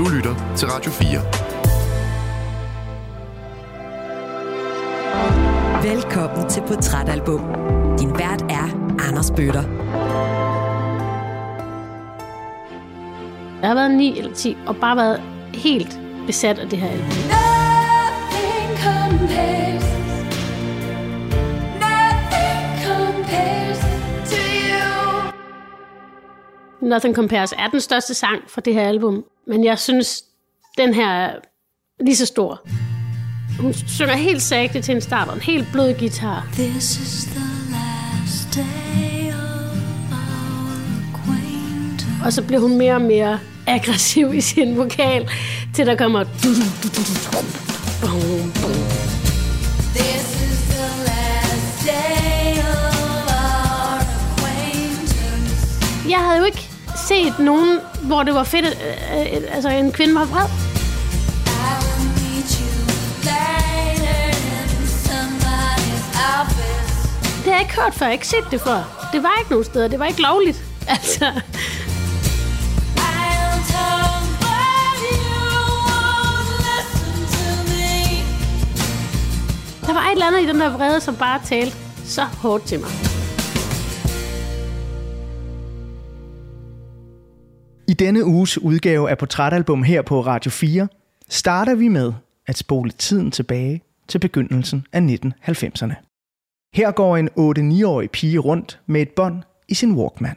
Du lytter til Radio 4. Velkommen til Portrætalbum. Din vært er Anders Bøtter. Jeg har været 9 eller 10 og bare været helt besat af det her album. Nothing compares. Nothing Compares er den største sang fra det her album, men jeg synes, den her er lige så stor. Hun synger helt sagte til en start, og en helt blød guitar. This is the last day of. Og så bliver hun mere og mere aggressiv i sin vokal, til der kommer... This is the last day of our acquaintance. Jeg havde jo ikke set nogen, hvor det var fedt, at øh, øh, altså en kvinde var vred. Det har jeg ikke hørt før, jeg har ikke set det før. Det var ikke nogen steder, det var ikke lovligt. Altså, der var et eller andet i den der vrede, som bare talte så hårdt til mig. I denne uges udgave af Portrætalbum her på Radio 4 starter vi med at spole tiden tilbage til begyndelsen af 1990'erne. Her går en 8-9-årig pige rundt med et bånd i sin Walkman.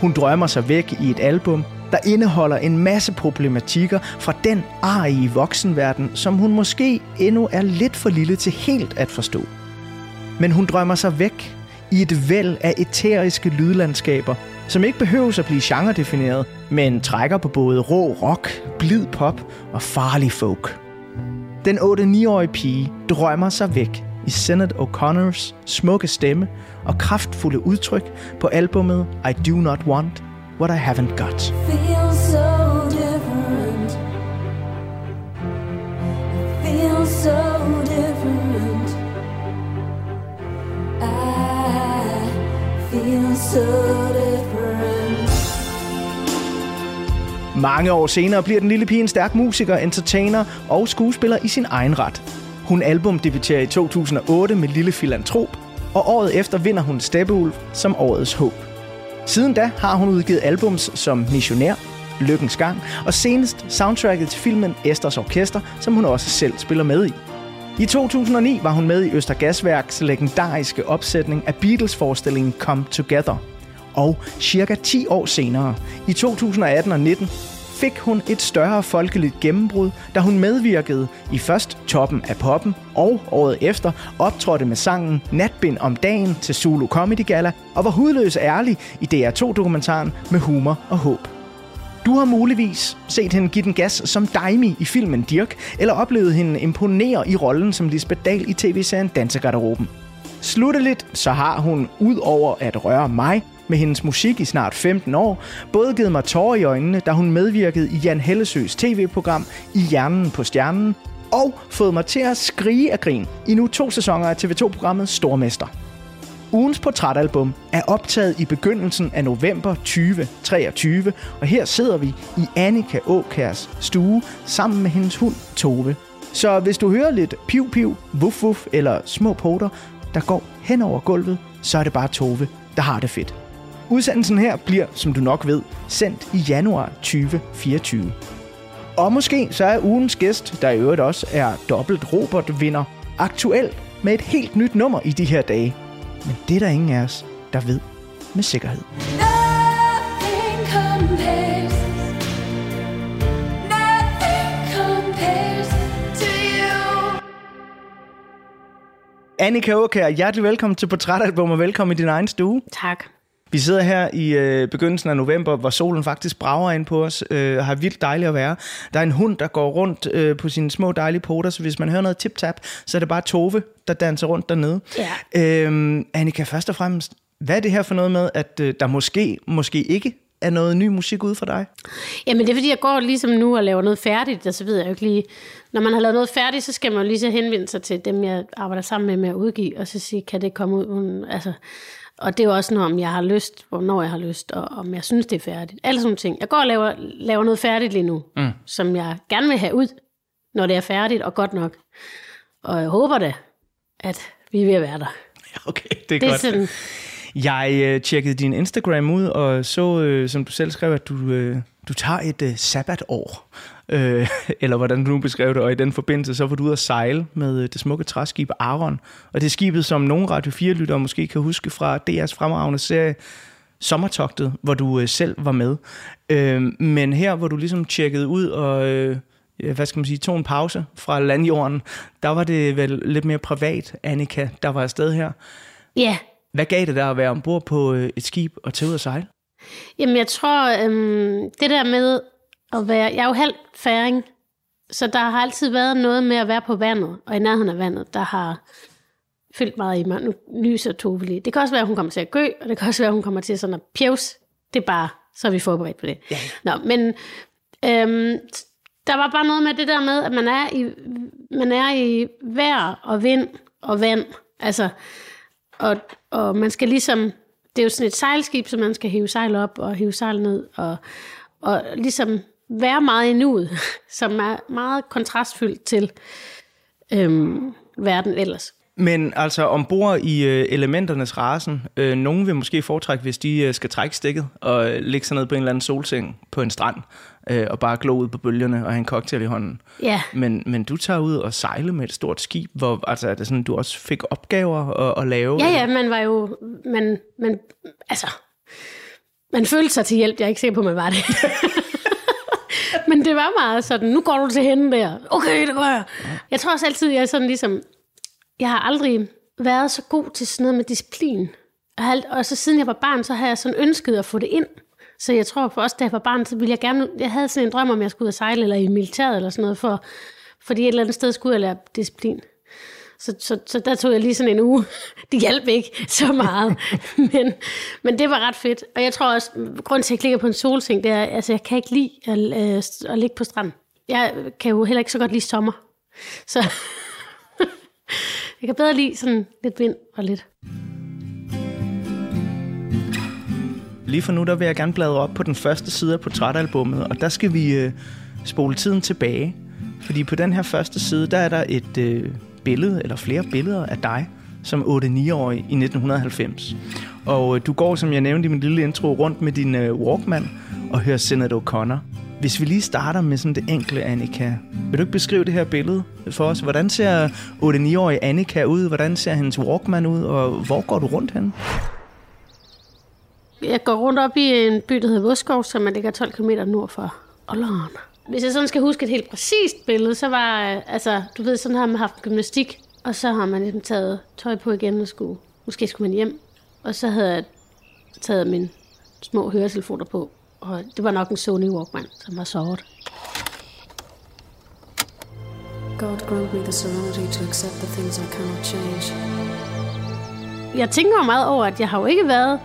Hun drømmer sig væk i et album, der indeholder en masse problematikker fra den arige voksenverden, som hun måske endnu er lidt for lille til helt at forstå. Men hun drømmer sig væk i et væld af eteriske lydlandskaber, som ikke behøver at blive genredefineret, men trækker på både rå rock, blid pop og farlig folk. Den 8-9-årige pige drømmer sig væk i Senate O'Connors smukke stemme og kraftfulde udtryk på albummet I Do Not Want What I Haven't Got. Feel Mange år senere bliver den lille pige en stærk musiker, entertainer og skuespiller i sin egen ret. Hun albumdebuterer i 2008 med Lille Filantrop, og året efter vinder hun Steppeulv som årets håb. Siden da har hun udgivet albums som Missionær, Lykkens Gang og senest soundtracket til filmen Esters Orkester, som hun også selv spiller med i. I 2009 var hun med i Østergasværks legendariske opsætning af Beatles-forestillingen Come Together. Og cirka 10 år senere, i 2018 og 19, fik hun et større folkeligt gennembrud, da hun medvirkede i først Toppen af Poppen, og året efter optrådte med sangen Natbind om dagen til Zulu Comedy Gala, og var hudløs ærlig i DR2-dokumentaren med humor og håb. Du har muligvis set hende give den gas som Daimi i filmen Dirk, eller oplevet hende imponere i rollen som Lisbeth Dahl i tv-serien Dansegarderoben. Slutteligt så har hun, ud over at røre mig, med hendes musik i snart 15 år, både givet mig tårer i øjnene, da hun medvirkede i Jan Hellesøs tv-program I Hjernen på Stjernen, og fået mig til at skrige af grin i nu to sæsoner af TV2-programmet Stormester. Ugens portrætalbum er optaget i begyndelsen af november 2023, og her sidder vi i Annika Åkærs stue sammen med hendes hund Tove. Så hvis du hører lidt piv-piv, vuff-vuff eller små poter, der går hen over gulvet, så er det bare Tove, der har det fedt. Udsendelsen her bliver, som du nok ved, sendt i januar 2024. Og måske så er ugens gæst, der i øvrigt også er dobbelt Robert-vinder, aktuel med et helt nyt nummer i de her dage. Men det er der ingen af os, der ved med sikkerhed. Nothing compares. Nothing compares to you. Annika Åkær, hjertelig velkommen til Portrætalbum og velkommen i din egen stue. Tak. Vi sidder her i øh, begyndelsen af november, hvor solen faktisk brager ind på os, øh, og har vildt dejligt at være. Der er en hund, der går rundt øh, på sine små dejlige poter, så hvis man hører noget tip-tap, så er det bare Tove, der danser rundt dernede. Ja. Øhm, Annika, først og fremmest, hvad er det her for noget med, at øh, der måske, måske ikke er noget ny musik ude for dig? Jamen det er fordi, jeg går ligesom nu og laver noget færdigt, og så ved jeg jo ikke lige... Når man har lavet noget færdigt, så skal man jo lige så henvende sig til dem, jeg arbejder sammen med med at udgive, og så sige, kan det komme ud? Altså, og det er jo også noget, om jeg har lyst, hvornår jeg har lyst, og om jeg synes, det er færdigt. Alle sådan ting. Jeg går og laver, laver noget færdigt lige nu, mm. som jeg gerne vil have ud, når det er færdigt og godt nok. Og jeg håber da, at vi er ved at være der. Okay, det er Det er godt. sådan, Jeg øh, tjekkede din Instagram ud og så, øh, som du selv skrev, at du, øh, du tager et øh, sabbatår. Øh, eller hvordan du nu beskrev det. Og i den forbindelse, så var du ude at sejle med øh, det smukke træskib Aron. Og det er skibet, som nogle Radio 4-lyttere måske kan huske fra DR's fremragende serie Sommertogtet, hvor du øh, selv var med. Øh, men her, hvor du ligesom tjekkede ud og... Øh, hvad skal man sige, tog en pause fra landjorden, der var det vel lidt mere privat, Annika, der var afsted her. ja, Hvad gav det der at være ombord på øh, et skib og tage ud og sejle? Jamen, jeg tror, øhm, det der med at være... Jeg er jo halvt færing, så der har altid været noget med at være på vandet, og i nærheden af vandet, der har fyldt meget i mig. Nu lyser Tove lige. Det kan også være, at hun kommer til at gø, og det kan også være, at hun kommer til sådan at pjevs. Det er bare, så er vi forberedt på det. Ja. Nå, men øhm, der var bare noget med det der med, at man er i, man er i vejr og vind og vand. Altså, og, og man skal ligesom, det er jo sådan et sejlskib, så man skal hive sejl op og hive sejl ned, og, og ligesom være meget i nuet, som er meget kontrastfyldt til øhm, verden ellers. Men altså ombord i øh, elementernes rasen, øh, nogen vil måske foretrække, hvis de øh, skal trække stikket og øh, ligge sig ned på en eller anden solseng på en strand, øh, og bare glo ud på bølgerne og have en cocktail i hånden. Ja, Men, men du tager ud og sejle med et stort skib, hvor altså, er det sådan, du også fik opgaver at, at lave? ja, ja, man var jo, man, man, altså, man følte sig til hjælp, jeg er ikke sikker på, man var det. Men det var meget sådan, nu går du til hende der. Okay, det gør jeg. Jeg tror også altid, jeg er sådan ligesom, jeg har aldrig været så god til sådan noget med disciplin. Alt- Og så siden jeg var barn, så har jeg sådan ønsket at få det ind. Så jeg tror for også, da jeg var barn, så ville jeg gerne, jeg havde sådan en drøm om, at jeg skulle ud og sejle, eller i militæret, eller sådan noget, for, fordi et eller andet sted skulle jeg lære disciplin. Så, så, så der tog jeg lige sådan en uge. Det hjalp ikke så meget, men, men det var ret fedt. Og jeg tror også, grunden til, at jeg ligger på en solseng, det er, altså jeg kan ikke lide at, øh, at ligge på stranden. Jeg kan jo heller ikke så godt lide sommer. Så jeg kan bedre lide sådan lidt vind og lidt. Lige for nu, der vil jeg gerne bladre op på den første side af portrætalbummet, og der skal vi øh, spole tiden tilbage. Fordi på den her første side, der er der et øh, billede, eller flere billeder af dig, som 8-9-årig i 1990. Og øh, du går, som jeg nævnte i min lille intro, rundt med din øh, Walkman og hører Senator O'Connor. Hvis vi lige starter med sådan det enkle, Annika. Vil du ikke beskrive det her billede for os? Hvordan ser 8-9-årige Annika ud? Hvordan ser hendes Walkman ud? Og hvor går du rundt hen? Jeg går rundt op i en by, der hedder Voskov, som er ligger 12 km nord for Ålderen. Hvis jeg sådan skal huske et helt præcist billede, så var, øh, altså, du ved, sådan har man haft gymnastik, og så har man ligesom taget tøj på igen og skulle, måske skulle man hjem. Og så havde jeg taget mine små høretelefoner på, og det var nok en Sony Walkman, som var sort. God grant me the serenity to accept the things I cannot change. Jeg tænker meget over, at jeg har jo ikke været...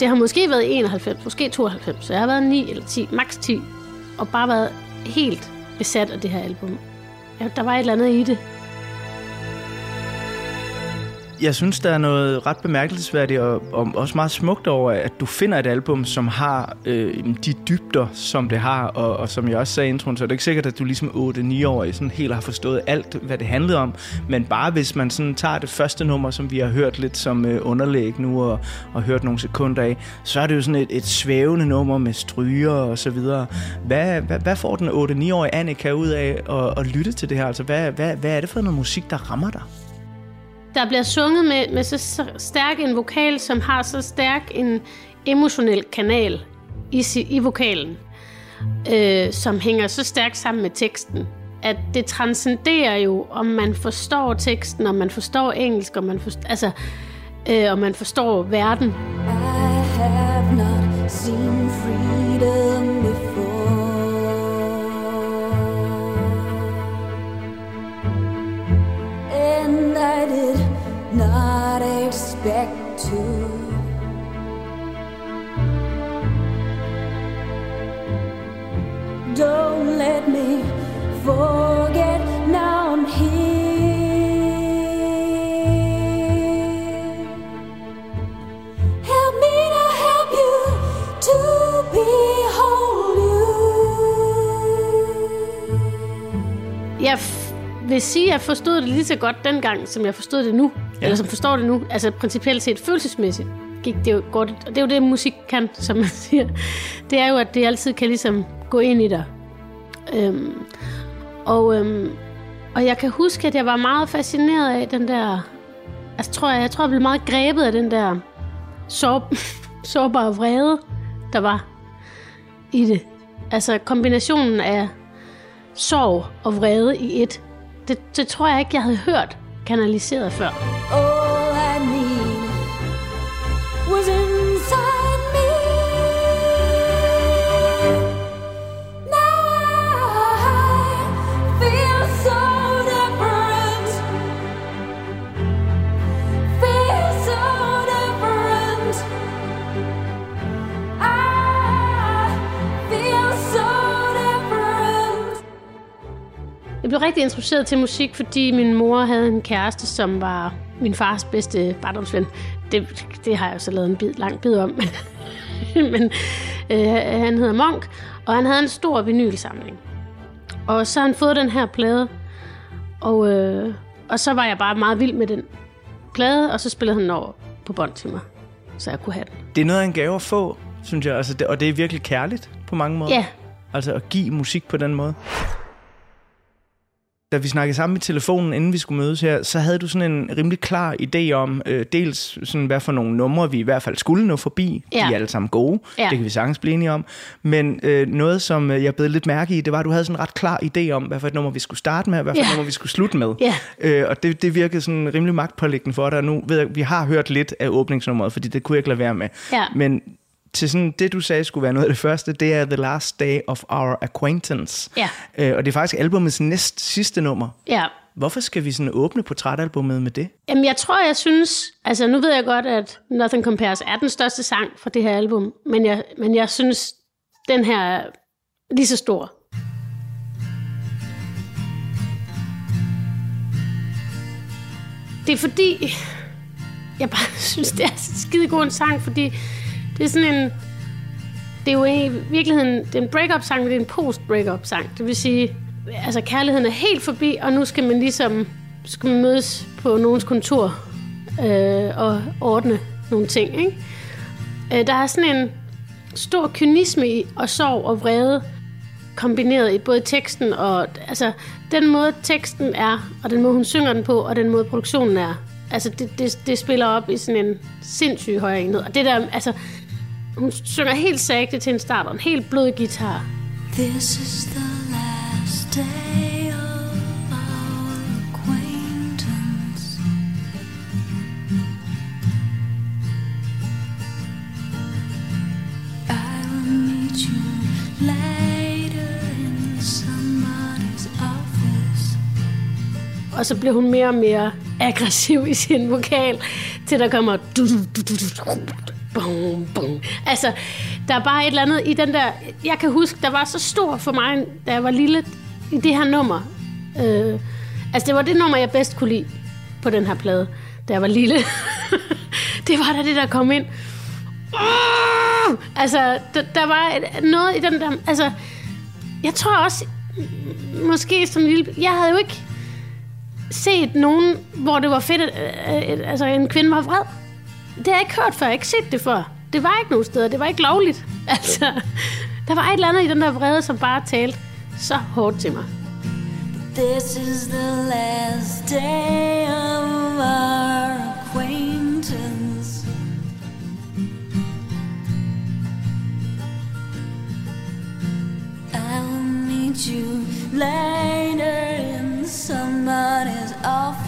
Det har måske været 91, måske 92, så jeg har været 9 eller 10, maks 10, og bare været helt besat af det her album. Ja, der var et eller andet i det. Jeg synes, der er noget ret bemærkelsesværdigt og, og også meget smukt over, at du finder et album, som har øh, de dybder, som det har. Og, og som jeg også sagde i introen, så er det ikke sikkert, at du ligesom 8-9 år sådan helt har forstået alt, hvad det handlede om. Men bare hvis man sådan tager det første nummer, som vi har hørt lidt som øh, underlæg nu og, og hørt nogle sekunder af, så er det jo sådan et, et svævende nummer med stryger og så videre. Hvad, hvad, hvad får den 8-9-årige Annika ud af at, at lytte til det her? Altså, hvad, hvad, hvad er det for noget musik, der rammer dig? Der bliver sunget med, med så stærk en vokal, som har så stærk en emotionel kanal i, i vokalen, øh, som hænger så stærkt sammen med teksten, at det transcenderer jo, om man forstår teksten, om man forstår engelsk, om man forstår, altså, øh, om man forstår verden. I have not seen expect to. don't let me forget. Now I'm here. Help me to help you to behold you. Jeg vil sige, at jeg forstod det lige så godt dengang, som jeg forstod det nu. Ja. Eller som forstår det nu. Altså principielt set følelsesmæssigt gik det jo godt. Og det er jo det, musik kan, som man siger. Det er jo, at det altid kan ligesom gå ind i dig. Øhm, og, øhm, og jeg kan huske, at jeg var meget fascineret af den der... Altså, tror jeg, jeg tror, jeg blev meget grebet af den der sår, sårbare vrede, der var i det. Altså kombinationen af sorg og vrede i et. Det, det tror jeg ikke, jeg havde hørt kanaliseret før. Oh. Jeg blev rigtig introduceret til musik, fordi min mor havde en kæreste, som var min fars bedste barndomsven. Det, det har jeg jo så lavet en bid, lang bid om. Men øh, han hedder Monk, og han havde en stor vinylsamling. Og så har han fået den her plade, og, øh, og så var jeg bare meget vild med den plade, og så spillede han den over på bånd til mig, så jeg kunne have den. Det er noget af en gave at få, synes jeg. Altså, det, og det er virkelig kærligt på mange måder. Ja, Altså at give musik på den måde. Da vi snakkede sammen i telefonen, inden vi skulle mødes her, så havde du sådan en rimelig klar idé om, øh, dels sådan, hvad for nogle numre vi i hvert fald skulle nå forbi. Ja. De er alle sammen gode, Ja. det kan vi sagtens blive enige om. Men øh, noget, som øh, jeg blev lidt mærke i, det var, at du havde sådan en ret klar idé om, hvad for et nummer vi skulle starte med, og hvad for et Ja. nummer vi skulle slutte med. Ja. Øh, og det, det virkede sådan rimelig magtpålæggende for dig. Nu ved jeg, vi har hørt lidt af åbningsnummeret, fordi det kunne jeg ikke lade være med. Ja. Men til sådan, det, du sagde skulle være noget af det første, det er The Last Day of Our Acquaintance. Ja. Øh, og det er faktisk albumets næst sidste nummer. ja. Hvorfor skal vi sådan åbne portrætalbummet med det? Jamen, jeg tror, jeg synes... Altså, nu ved jeg godt, at Nothing Compares er den største sang fra det her album, men jeg, men jeg synes, den her er lige så stor. Det er fordi... Jeg bare synes, det er så skide god en sang, fordi det er sådan en... Det er jo i virkeligheden det er en break-up-sang, men det er en post-break-up-sang. Det vil sige, altså kærligheden er helt forbi, og nu skal man ligesom skal man mødes på nogens kontor øh, og ordne nogle ting. Ikke? Øh, der er sådan en stor kynisme i, og sorg og vrede kombineret i både teksten og altså den måde teksten er, og den måde hun synger den på, og den måde produktionen er. Altså det, det, det spiller op i sådan en sindssyg højere enhed. Og det der, altså hun synger helt sagte til en start, og en helt blød guitar. This is the last day of our acquaintance. I will meet you later in somebody's office. Og så blev hun mere og mere aggressiv i sin vokal, til der kommer... Du, du, du, du, du, bum, bum. Altså, der er bare et eller andet i den der... Jeg kan huske, der var så stor for mig, da jeg var lille, i det her nummer. Øh, altså, det var det nummer, jeg bedst kunne lide på den her plade, da jeg var lille. det var da det, der kom ind. Uh! Altså, der, der var et- noget i den der... Altså, jeg tror også, måske som lille... Jeg havde jo ikke set nogen, hvor det var fedt, at, at, at altså, en kvinde var vred. Det har jeg ikke hørt før. Jeg har ikke set det før. Det var ikke nogen steder. Det var ikke lovligt. Altså, der var et eller andet i den der vrede, som bare talte så hårdt til mig. This is the last day of our acquaintance. I'll meet you later in somebody's office.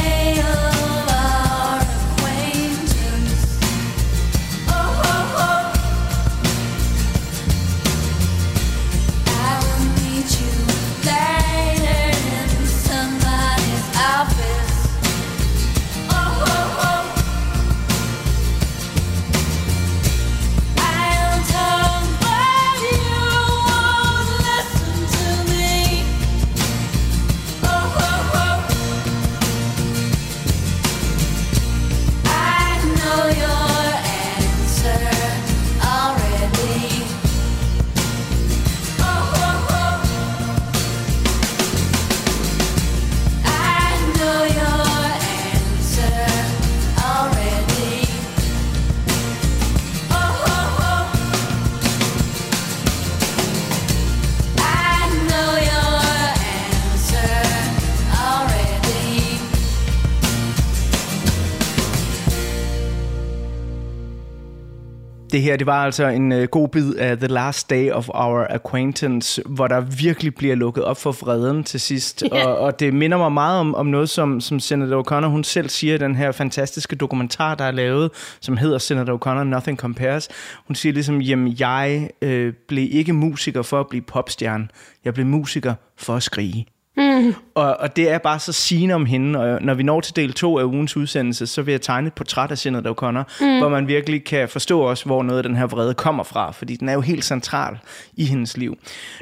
Det her, det var altså en uh, god bid af The Last Day of Our Acquaintance, hvor der virkelig bliver lukket op for vreden til sidst. Ja. Og, og det minder mig meget om, om noget, som, som Senator O'Connor, hun selv siger i den her fantastiske dokumentar, der er lavet, som hedder Senator O'Connor, Nothing Compares. Hun siger ligesom, jamen jeg øh, blev ikke musiker for at blive popstjerne. Jeg blev musiker for at skrige. Mm. Og, og det er bare så sigende om hende, og når vi når til del 2 af ugens udsendelse, så vil jeg tegne et portræt af Senator O'Connor, mm. hvor man virkelig kan forstå også, hvor noget af den her vrede kommer fra, fordi den er jo helt central i hendes liv.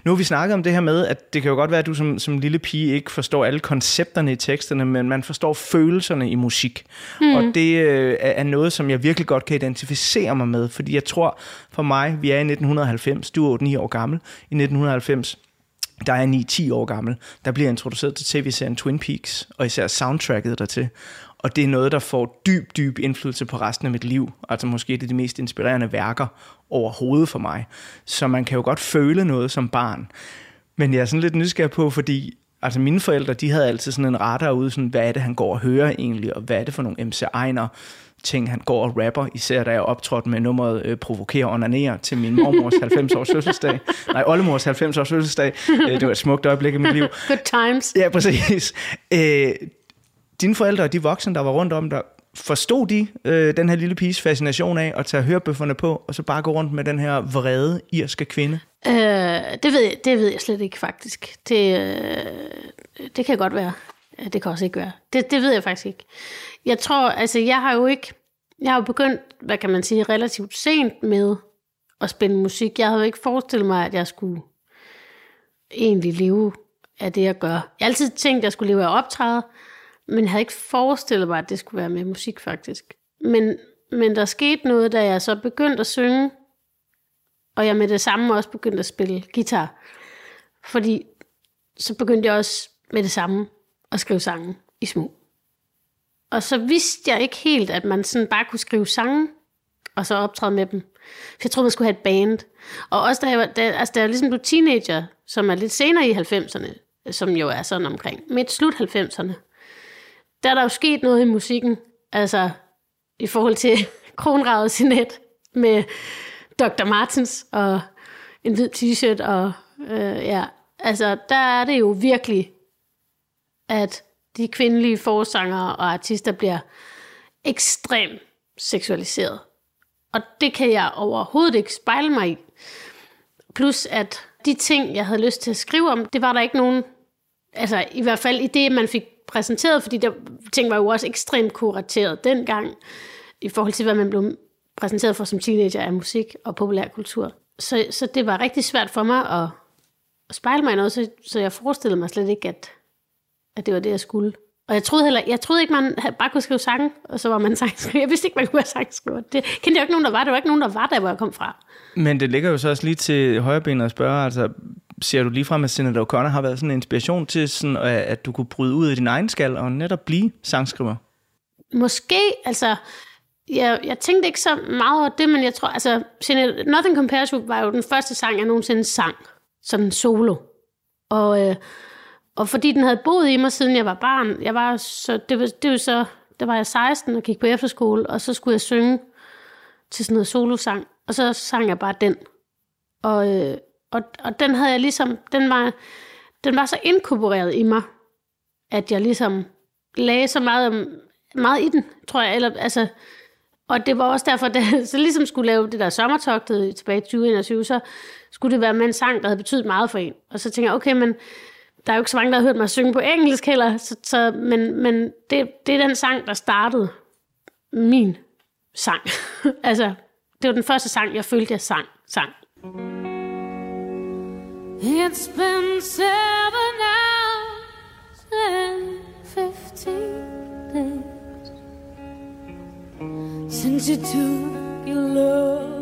Nu har vi snakket om det her med, at det kan jo godt være, at du som, som lille pige ikke forstår alle koncepterne i teksterne, men man forstår følelserne i musik. Mm. Og det øh, er er noget, som jeg virkelig godt kan identificere mig med, fordi jeg tror for mig, vi er i 1990, du er 8-9 år gammel, i 1990, der er 9-10 år gammel, der bliver introduceret til tv-serien Twin Peaks, og især soundtracket dertil. Og det er noget, der får dyb, dyb indflydelse på resten af mit liv. Altså måske det er de mest inspirerende værker overhovedet for mig. Så man kan jo godt føle noget som barn. Men jeg er sådan lidt nysgerrig på, fordi altså mine forældre, de havde altid sådan en radar ude, sådan, hvad er det, han går og hører egentlig, og hvad er det for nogle MC Ejner ting, han går og rapper, især da jeg optrådte med nummeret øh, Provokere og Onanere til min mormors 90-års fødselsdag. Nej, oldemors 90-års fødselsdag. Øh, det var et smukt øjeblik i mit liv. Good times. Ja, præcis. Øh, dine forældre og de voksne, der var rundt om dig, forstod de øh, den her lille piges fascination af at tage hørebøfferne på, og så bare gå rundt med den her vrede irske kvinde? Øh, det, ved jeg, det ved jeg slet ikke, faktisk. Det, øh, det kan godt være. Det kan også ikke være. Det, det ved jeg faktisk ikke. Jeg tror, altså jeg har jo ikke, jeg har jo begyndt, hvad kan man sige, relativt sent med at spille musik. Jeg havde jo ikke forestillet mig, at jeg skulle egentlig leve af det, jeg gør. Jeg har altid tænkt, at jeg skulle leve af optræde, men jeg havde ikke forestillet mig, at det skulle være med musik, faktisk. Men, men der skete noget, da jeg så begyndte at synge, og jeg med det samme også begyndte at spille guitar. Fordi så begyndte jeg også med det samme at skrive sange i små. Og så vidste jeg ikke helt, at man sådan bare kunne skrive sange, og så optræde med dem. For jeg troede, man skulle have et band. Og også da jeg, var, da, altså, da jeg ligesom blev teenager, som er lidt senere i 90'erne, som jo er sådan omkring midt slut 90'erne, der er der jo sket noget i musikken, altså i forhold til kronravet sinet med Dr. Martens og en hvid t-shirt, og øh, ja, altså der er det jo virkelig, at de kvindelige forsangere og artister bliver ekstremt seksualiseret. Og det kan jeg overhovedet ikke spejle mig i. Plus at de ting, jeg havde lyst til at skrive om, det var der ikke nogen, altså i hvert fald i det, man fik præsenteret, fordi der ting var jo også ekstremt kurateret dengang, i forhold til, hvad man blev præsenteret for som teenager af musik og populærkultur. Så, så det var rigtig svært for mig at, at spejle mig i noget, så, så jeg forestillede mig slet ikke, at, at det var det, jeg skulle. Og jeg troede, heller, jeg troede ikke, man bare kunne skrive sange, og så var man sangskriver. Jeg vidste ikke, man kunne være sangskriver. Det kendte jeg ikke nogen, der var. Det var ikke nogen, der var der, hvor jeg kom fra. Men det ligger jo så også lige til højrebenet at spørge, altså ser du lige frem, at Senator O'Connor har været sådan en inspiration til, sådan, at at du kunne bryde ud af din egen skal og netop blive sangskriver? Måske, altså, jeg, jeg tænkte ikke så meget over det, men jeg tror, altså, Sinead- Nothing Compares var jo den første sang, jeg nogensinde sang, sådan solo. Og, øh, og fordi den havde boet i mig, siden jeg var barn, jeg var så, det, var, det var så, der var jeg 16 og gik på efterskole, og så skulle jeg synge til sådan noget solosang, og så sang jeg bare den. Og, øh, og, og den havde jeg ligesom, den var, den var så inkorporeret i mig, at jeg ligesom lagde så meget, meget i den, tror jeg. Eller, altså, og det var også derfor, da jeg så ligesom skulle lave det der sommertogtet tilbage i 2021, så skulle det være med en sang, der havde betydet meget for en. Og så tænker jeg, okay, men der er jo ikke så mange, der har hørt mig synge på engelsk heller, så, så, men, men det, det er den sang, der startede min sang. altså, det var den første sang, jeg følte, jeg sang. sang. It's been seven hours and fifteen days since you took your love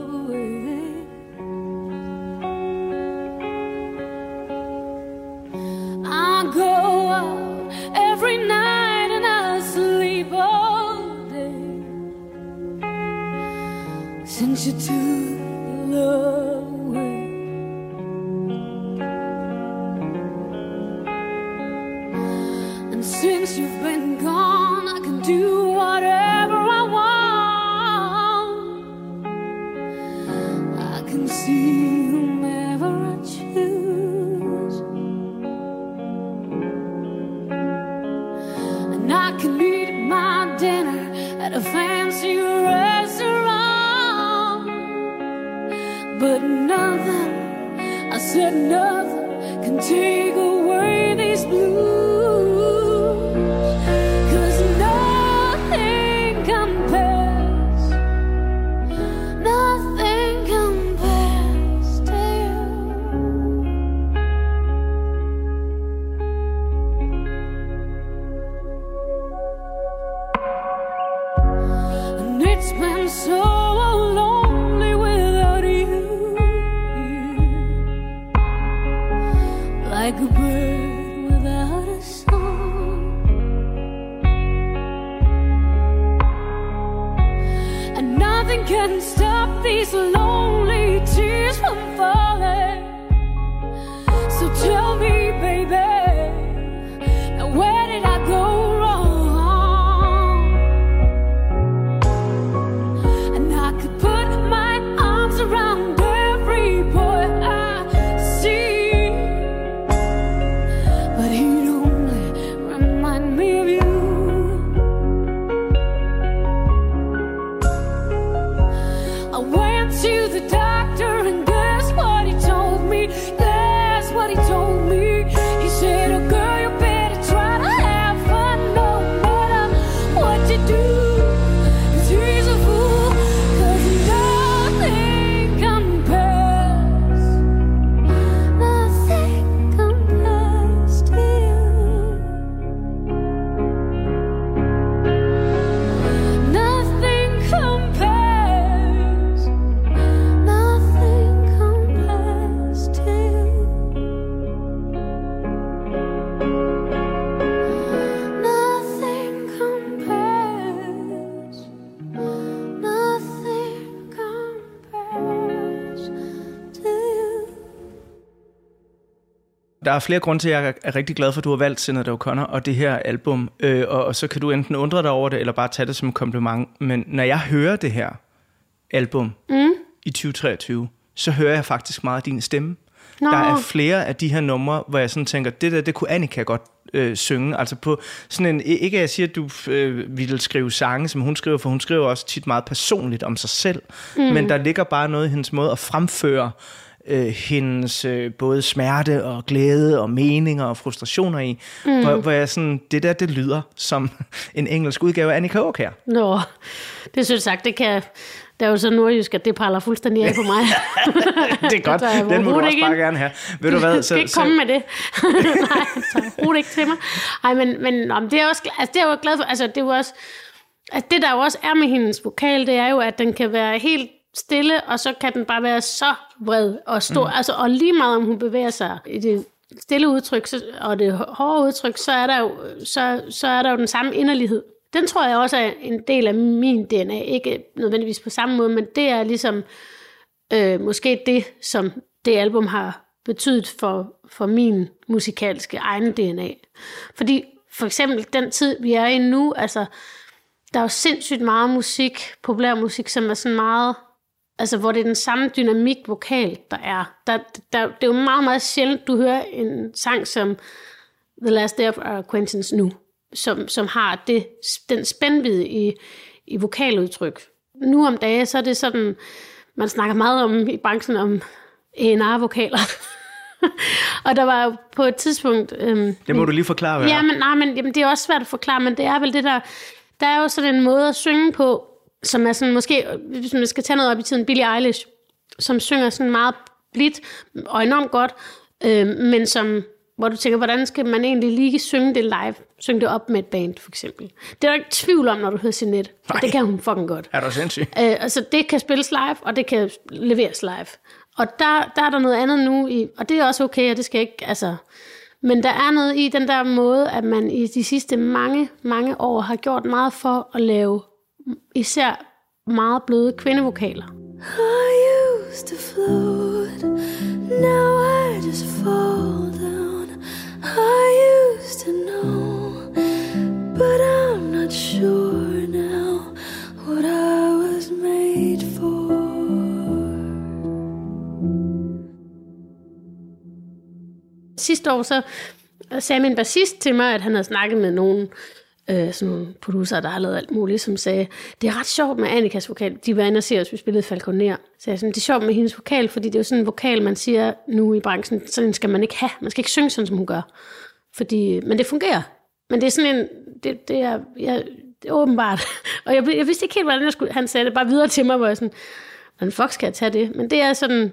go out every night and I sleep all day since you took love. And since you've been gone, I can do er flere grunde til, at jeg er rigtig glad for, at du har valgt Senator O'Connor og det her album. Øh, og, og så kan du enten undre dig over det, eller bare tage det som en kompliment. Men når jeg hører det her album mm. i 2023, så hører jeg faktisk meget af din stemme. Nå. Der er flere af de her numre, hvor jeg sådan tænker, det der, det kunne Annika godt øh, synge. Altså på sådan en, ikke at jeg siger, at du øh, ville skrive sange, som hun skriver, for hun skriver også tit meget personligt om sig selv. Mm. Men der ligger bare noget i hendes måde at fremføre øh, hendes øh, både smerte og glæde og meninger og frustrationer i, mm. hvor, hvor jeg sådan, det der, det lyder som en engelsk udgave af Annika Aukjær. Nå, det synes jeg det kan... Det er jo så nordjysk, at det praller fuldstændig af på mig. Det er godt, den må du også bare gerne have. Ved du hvad, Du skal ikke komme med det. Nej, så brug det ikke til mig. Ej, men, men om det er også, altså, det er jeg jo glad for. Altså, det er jo også, altså, det der jo også er med hendes vokal, det er jo, at den kan være helt stille, og så kan den bare være så vred og stor. Mm. Altså, og lige meget om hun bevæger sig i det stille udtryk så, og det hårde udtryk, så er, der jo, så, så er der jo den samme inderlighed. Den tror jeg også er en del af min DNA. Ikke nødvendigvis på samme måde, men det er ligesom øh, måske det, som det album har betydet for, for min musikalske egen DNA. Fordi for eksempel den tid, vi er i nu, altså, der er jo sindssygt meget musik, populær musik, som er sådan meget, altså hvor det er den samme dynamik vokal, der er. Der, der, det er jo meget, meget sjældent, du hører en sang som The Last Day of Our Acquaintance nu, som, som har det, den spændvidde i, i vokaludtryk. Nu om dagen, så er det sådan, man snakker meget om i branchen om A&R-vokaler. og der var jo på et tidspunkt... Øhm, Det må du lige forklare, hvad Ja, men, nej, men jamen, det er også svært at forklare, men det er vel det der... Der er jo sådan en måde at synge på, som er sådan måske, hvis man skal tage noget op i tiden, Billie Eilish, som synger sådan meget blidt og enormt godt, øh, men som, hvor du tænker, hvordan skal man egentlig lige synge det live? Synge det op med et band, for eksempel. Det er der ikke tvivl om, når du hører sin net. Nej. Det kan hun fucking godt. Er du sindssyg? Øh, altså, det kan spilles live, og det kan leveres live. Og der, der er der noget andet nu, i, og det er også okay, og det skal ikke, altså... Men der er noget i den der måde, at man i de sidste mange, mange år har gjort meget for at lave især meget bløde kvindevokaler. I used to float, now I just fall down. I used to know, but I'm not sure now what I was made for. Sidste år så sagde min bassist til mig, at han havde snakket med nogen øh, sådan producer, der har lavet alt muligt, som sagde, det er ret sjovt med Annikas vokal. De var inde og se os, vi spillede Falconer. Så jeg sådan, det er sjovt med hendes vokal, fordi det er jo sådan en vokal, man siger nu i branchen, sådan skal man ikke have. Man skal ikke synge sådan, som hun gør. Fordi, men det fungerer. Men det er sådan en, det, det er, jeg, det er åbenbart. Og jeg, jeg vidste ikke helt, hvordan jeg skulle, han sagde det bare videre til mig, hvor jeg sådan, hvordan fuck skal jeg tage det? Men det er sådan,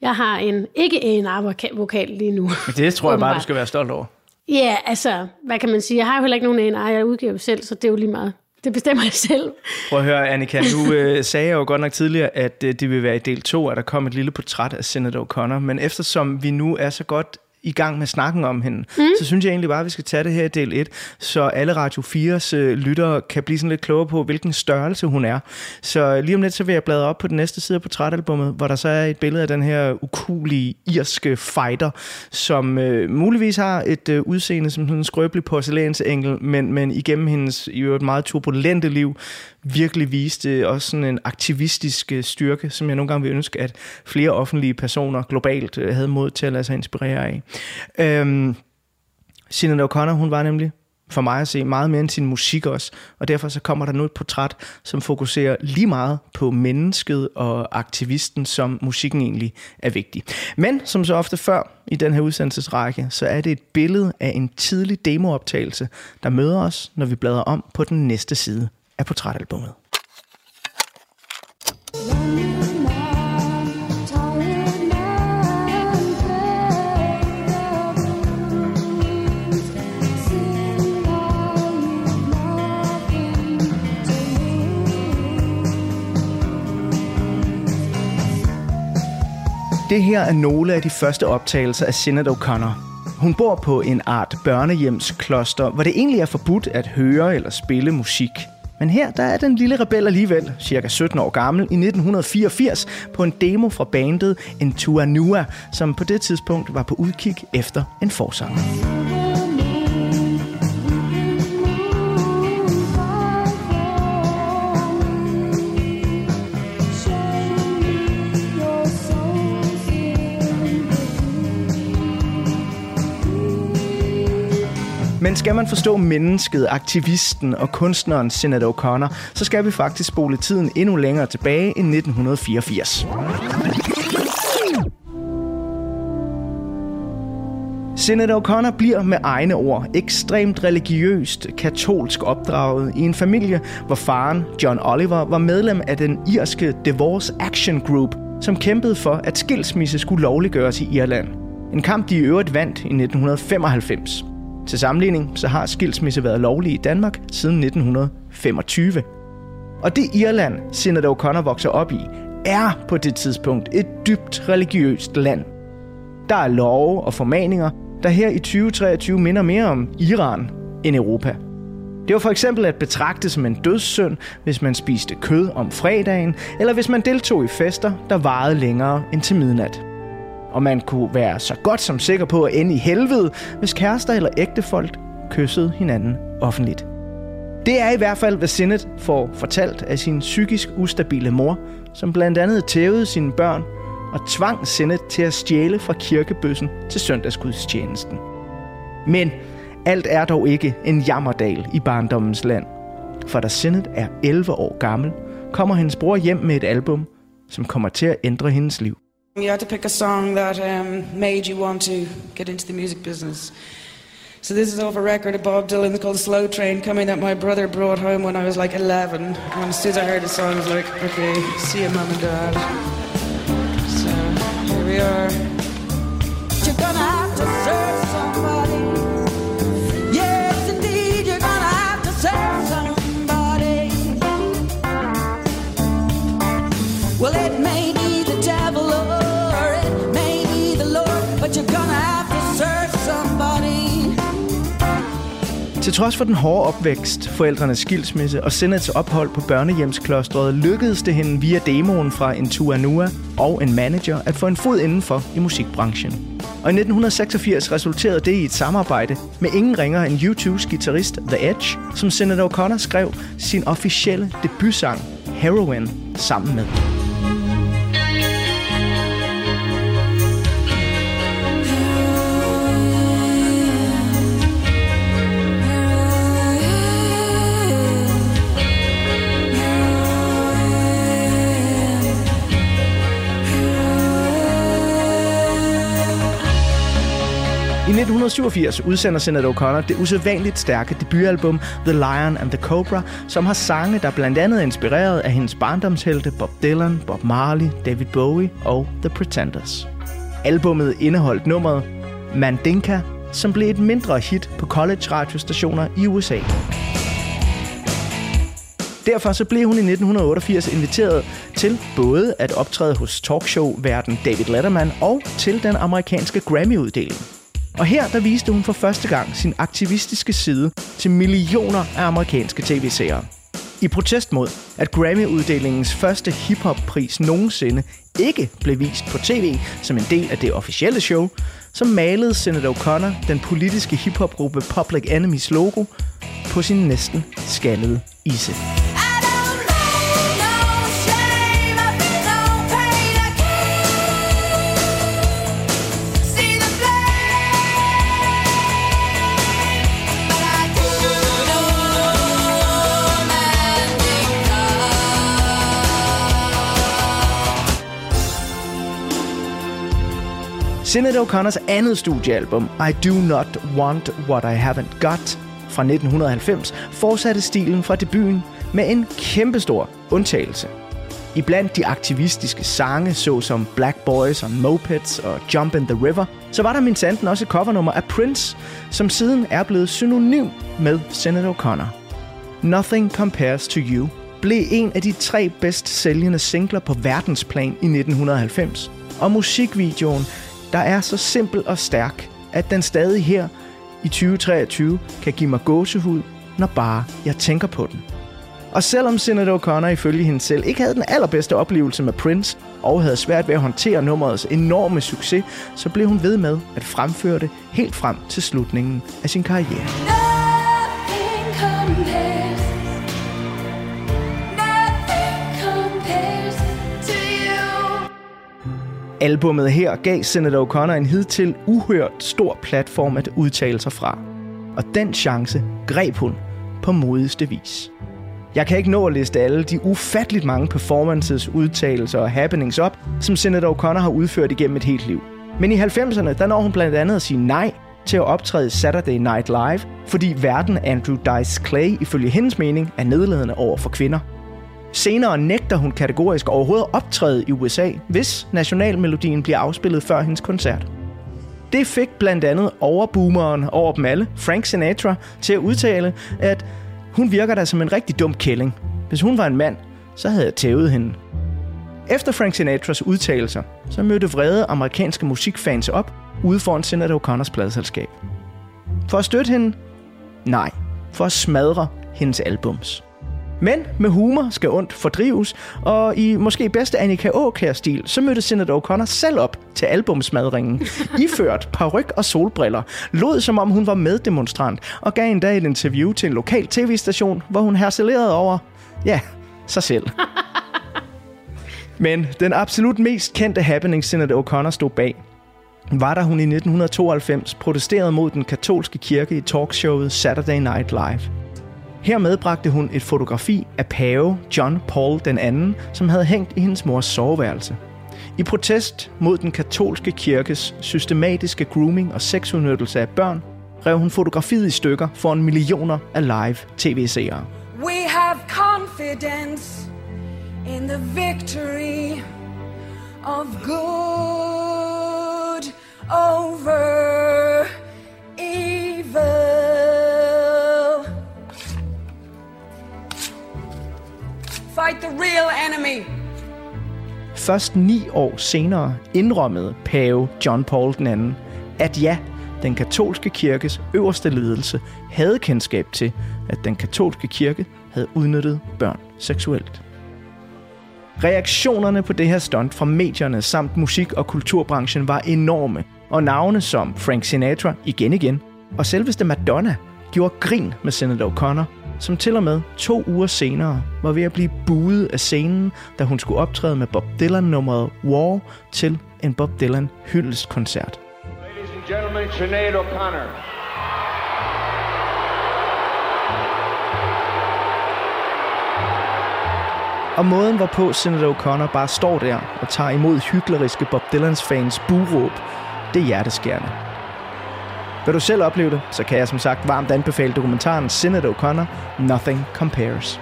jeg har en ikke en vokal lige nu. Det tror jeg bare, du skal være stolt over. Ja, altså, hvad kan man sige? Jeg har jo heller ikke nogen A&R, jeg udgiver jo selv, så det er jo lige meget. Det bestemmer jeg selv. Prøv at høre, Annika, nu øh, sagde jeg jo godt nok tidligere, at øh, det vil være i del 2, at der kom et lille portræt af Senator O'Connor, men eftersom vi nu er så godt i gang med snakken om hende, mm. så synes jeg egentlig bare, at vi skal tage det her i del 1, så alle Radio 4's øh, lyttere kan blive sådan lidt klogere på, hvilken størrelse hun er. Så lige om lidt, så vil jeg bladre op på den næste side af portrætalbummet, hvor der så er et billede af den her ukulige irske fighter, som øh, muligvis har et øh, udseende som sådan en skrøbelig porcelænsengel, men, men igennem hendes i øvrigt meget turbulente liv, virkelig viste også sådan en aktivistisk øh, styrke, som jeg nogle gange vil ønske, at flere offentlige personer globalt øh, havde mod til at lade sig inspirere af. Øhm, Sinead O'Connor, hun var nemlig for mig at se meget mere end sin musik også, og derfor så kommer der nu et portræt, som fokuserer lige meget på mennesket og aktivisten, som musikken egentlig er vigtig. Men som så ofte før i den her udsendelsesrække, så er det et billede af en tidlig demooptagelse, der møder os, når vi bladrer om på den næste side af portrætalbummet. Det her er nogle af de første optagelser af Sinead O'Connor. Hun bor på en art børnehjemskloster, hvor det egentlig er forbudt at høre eller spille musik. Men her der er den lille rebel alligevel, cirka 17 år gammel, i 1984 på en demo fra bandet Ntua som på det tidspunkt var på udkig efter en forsanger. Men skal man forstå mennesket, aktivisten og kunstneren Senator O'Connor, så skal vi faktisk spole tiden endnu længere tilbage end 1984. Senator O'Connor bliver med egne ord ekstremt religiøst katolsk opdraget i en familie, hvor faren, John Oliver, var medlem af den irske Divorce Action Group, som kæmpede for, at skilsmisse skulle lovliggøres i Irland. En kamp, de i øvrigt vandt i 1995. Til sammenligning så har skilsmisse været lovlig i Danmark siden 1925. Og det Irland, Senator O'Connor vokser op i, er på det tidspunkt et dybt religiøst land. Der er love og formaninger, der her i 2023 minder mere om Iran end Europa. Det var for eksempel at betragte som en dødssynd, hvis man spiste kød om fredagen, eller hvis man deltog i fester, der varede længere end til midnat. Og man kunne være så godt som sikker på at ende i helvede, hvis kærester eller ægtefolk kyssede hinanden offentligt. Det er i hvert fald, hvad Sinnet får fortalt af sin psykisk ustabile mor, som blandt andet tævede sine børn og tvang Sinnet til at stjæle fra kirkebøssen til søndagsgudstjenesten. Men alt er dog ikke en jammerdal i barndommens land. For da Sinnet er 11 år gammel, kommer hendes bror hjem med et album, som kommer til at ændre hendes liv. You had to pick a song that um, made you want to get into the music business. So this is off a record of Bob Dylan called Slow Train coming that my brother brought home when I was like 11. And as soon as I heard the song, I was like, okay, see you, mum and dad. So here we are. Trods for den hårde opvækst, forældrenes skilsmisse og Sinats ophold på børnehjemsklostret, lykkedes det hende via demoen fra en Tuanua og en manager at få en fod indenfor i musikbranchen. Og i 1986 resulterede det i et samarbejde med ingen ringere end U2's guitarist The Edge, som Senator O'Connor skrev sin officielle debutsang Heroin sammen med. 1987 udsender Senator O'Connor det usædvanligt stærke debutalbum The Lion and the Cobra, som har sange, der blandt andet er inspireret af hendes barndomshelte Bob Dylan, Bob Marley, David Bowie og The Pretenders. Albummet indeholdt nummeret Mandinka, som blev et mindre hit på college radiostationer i USA. Derfor så blev hun i 1988 inviteret til både at optræde hos talkshow-verden David Letterman og til den amerikanske Grammy-uddeling. Og her der viste hun for første gang sin aktivistiske side til millioner af amerikanske tv-seere. I protest mod, at Grammy-uddelingens første hip-hop-pris nogensinde ikke blev vist på tv som en del af det officielle show, så malede Senator O'Connor den politiske hiphop-gruppe Public Enemies logo på sin næsten skaldede ise. Sinead O'Connors andet studiealbum, I Do Not Want What I Haven't Got, fra 1990, fortsatte stilen fra debuten med en kæmpestor undtagelse. I blandt de aktivistiske sange, såsom Black Boys og Mopeds og Jump in the River, så var der min sanden også et covernummer af Prince, som siden er blevet synonym med Senator O'Connor. Nothing Compares to You blev en af de tre bedst sælgende singler på verdensplan i 1990, og musikvideoen der er så simpel og stærk, at den stadig her i 2023 kan give mig gåsehud, når bare jeg tænker på den. Og selvom Senator O'Connor ifølge hende selv ikke havde den allerbedste oplevelse med Prince, og havde svært ved at håndtere nummerets enorme succes, så blev hun ved med at fremføre det helt frem til slutningen af sin karriere. Nothing compares. Albummet her gav Senator O'Connor en hidtil uhørt stor platform at udtale sig fra. Og den chance greb hun på modigste vis. Jeg kan ikke nå at liste alle de ufatteligt mange performances, udtalelser og happenings op, som Senator O'Connor har udført igennem et helt liv. Men i 90'erne, der når hun blandt andet at sige nej til at optræde Saturday Night Live, fordi verden Andrew Dice Clay ifølge hendes mening er nedladende over for kvinder. Senere nægter hun kategorisk overhovedet at optræde i USA, hvis nationalmelodien bliver afspillet før hendes koncert. Det fik blandt andet overboomeren over dem alle, Frank Sinatra, til at udtale, at hun virker da som en rigtig dum kælling. Hvis hun var en mand, så havde jeg tævet hende. Efter Frank Sinatras udtalelser, så mødte vrede amerikanske musikfans op ude foran Senator O'Connors pladselskab. For at støtte hende? Nej, for at smadre hendes albums. Men med humor skal ondt fordrives, og i måske bedste Annika Aukjær-stil, så mødte Sinead O'Connor selv op til albumsmadringen, iført paryk og solbriller, lod som om hun var meddemonstrant, og gav en dag et interview til en lokal tv-station, hvor hun hercelerede over, ja, sig selv. Men den absolut mest kendte happening, Sinead O'Connor stod bag, var da hun i 1992 protesterede mod den katolske kirke i talkshowet Saturday Night Live. Her medbragte hun et fotografi af pave John Paul II, som havde hængt i hendes mors soveværelse. I protest mod den katolske kirkes systematiske grooming og sexudnyttelse af børn, rev hun fotografiet i stykker foran millioner af live tv-seere. We have confidence in the victory of good over evil. Fight the real enemy. Først ni år senere indrømmede pave John Paul II, at ja, den katolske kirkes øverste ledelse havde kendskab til, at den katolske kirke havde udnyttet børn seksuelt. Reaktionerne på det her stunt fra medierne samt musik- og kulturbranchen var enorme, og navne som Frank Sinatra igen igen, og selveste Madonna gjorde grin med Senator O'Connor, som til og med to uger senere var ved at blive buet af scenen, da hun skulle optræde med Bob Dylan-nummeret War til en Bob Dylan hyldestkoncert. Ladies and gentlemen, Sinead O'Connor. Og måden, hvorpå Senator O'Connor bare står der og tager imod hykleriske Bob Dylans fans buråb, det er hjerteskærende. Vil du selv opleve det, så kan jeg som sagt varmt anbefale dokumentaren Senator O'Connor, Nothing Compares.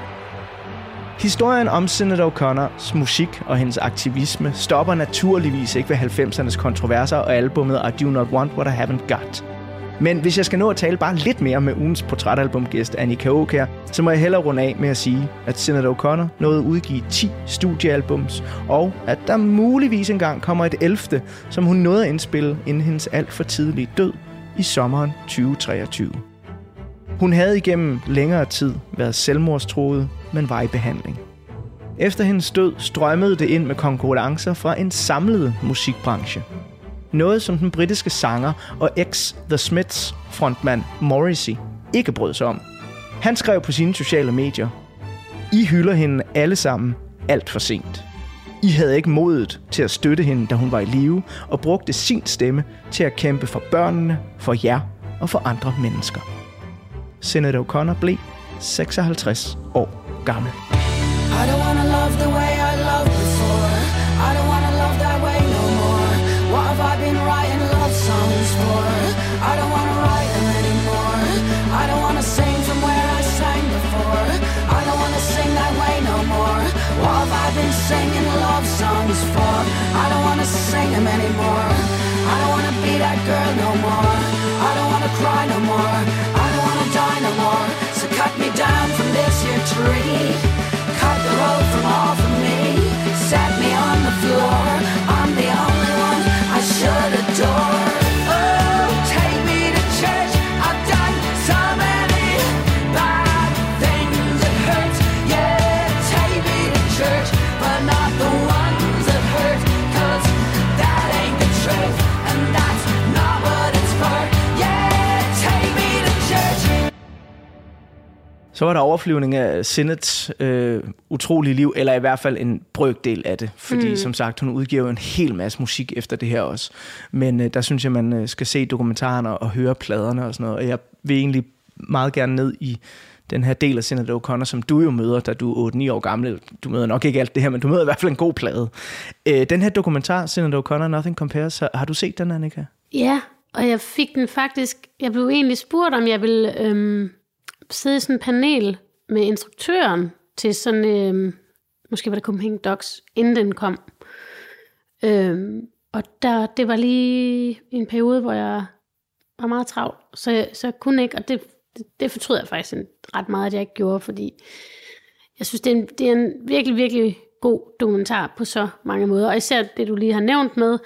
Historien om Senator O'Connors musik og hendes aktivisme stopper naturligvis ikke ved 90'ernes kontroverser og albumet I Do Not Want What I Haven't Got. Men hvis jeg skal nå at tale bare lidt mere med ugens portrætalbumgæst Annika Aukær, så må jeg hellere runde af med at sige, at Senator O'Connor nåede at udgive 10 studiealbums, og at der muligvis engang kommer et 11., som hun nåede at indspille inden hendes alt for tidlige død i sommeren 2023. Hun havde igennem længere tid været selvmordstroet, men var i behandling. Efter hendes død strømmede det ind med konkurrencer fra en samlet musikbranche. Noget, som den britiske sanger og ex-The Smiths frontmand Morrissey ikke brød sig om. Han skrev på sine sociale medier, I hylder hende alle sammen alt for sent. I havde ikke modet til at støtte hende, da hun var i live, og brugte sin stemme til at kæmpe for børnene, for jer og for andre mennesker. Senator O'Connor blev 56 år gammel. I don't wanna love the way I singing love songs for? I don't wanna sing them anymore. I don't wanna be that girl no more. I don't wanna cry no more. I don't wanna die no more. So cut me down from this here tree. Cut the road from off of me. Set me on the floor. Så var der overflyvning af Sinnets øh, utrolige liv, eller i hvert fald en brøkdel af det. Fordi mm. som sagt, hun udgiver jo en hel masse musik efter det her også. Men øh, der synes jeg, man øh, skal se dokumentarerne og høre pladerne og sådan noget. Og jeg vil egentlig meget gerne ned i den her del af Sinead O'Connor, som du jo møder, da du er 8-9 år gammel. Du møder nok ikke alt det her, men du møder i hvert fald en god plade. Øh, den her dokumentar, Sinead O'Connor, Nothing Compares, har du set den, Annika? Ja, og jeg fik den faktisk... Jeg blev egentlig spurgt, om jeg ville øhm, sidde i sådan en panel med instruktøren til sådan... øh, måske var det Copenhagen Docs, inden den kom. Øh, og der, det var lige en periode, hvor jeg var meget travl, så jeg, så jeg kunne ikke, og det, det, det fortryder jeg faktisk ret meget, at jeg ikke gjorde, fordi jeg synes, det er, en, det er en virkelig, virkelig god dokumentar på så mange måder. Og især det, du lige har nævnt med,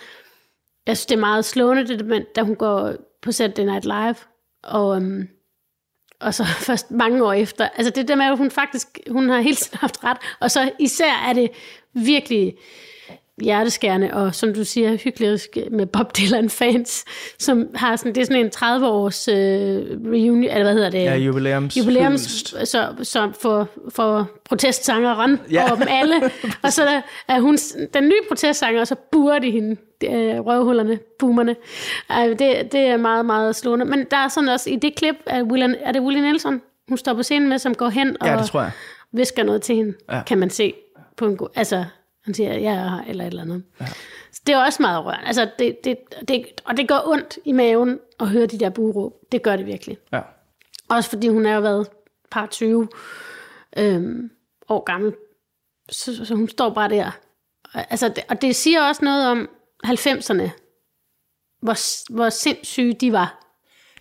jeg synes, det er meget slående, det, med, da hun går på Saturday Night Live, og, øhm, og så først mange år efter. Altså det der med, at hun faktisk, hun har hele tiden haft ret, og så især er det virkelig hjerteskærende, og som du siger, hyggelig med Bob Dylan-fans, som har sådan, det er sådan en 30-års øh, reunion, eller hvad hedder det? Ja, jubilæums. jubilæums, så, så for, for protestsangeren Ja. over dem alle. og så der, er hun den nye protestsanger, og så burer de hende, øh, røvhullerne, boomerne. Øh, det, det er meget, meget slående. Men der er sådan også, i det klip, er, William, er det Willie Nelson, hun står på scenen med, som går hen og Ja, det tror jeg. visker noget til hende, ja. kan man se på en god... Altså, han siger, jeg er her, eller et eller andet. Ja. Så det er også meget rørende. Altså, det, det, det, og det gør ondt i maven at høre de der buråb. Det gør det virkelig. Ja. Også fordi hun er jo været par 20 øhm, år gammel. Så, så hun står bare der. Altså, det, og det siger også noget om 90'erne. Hvor, hvor sindssyge de var.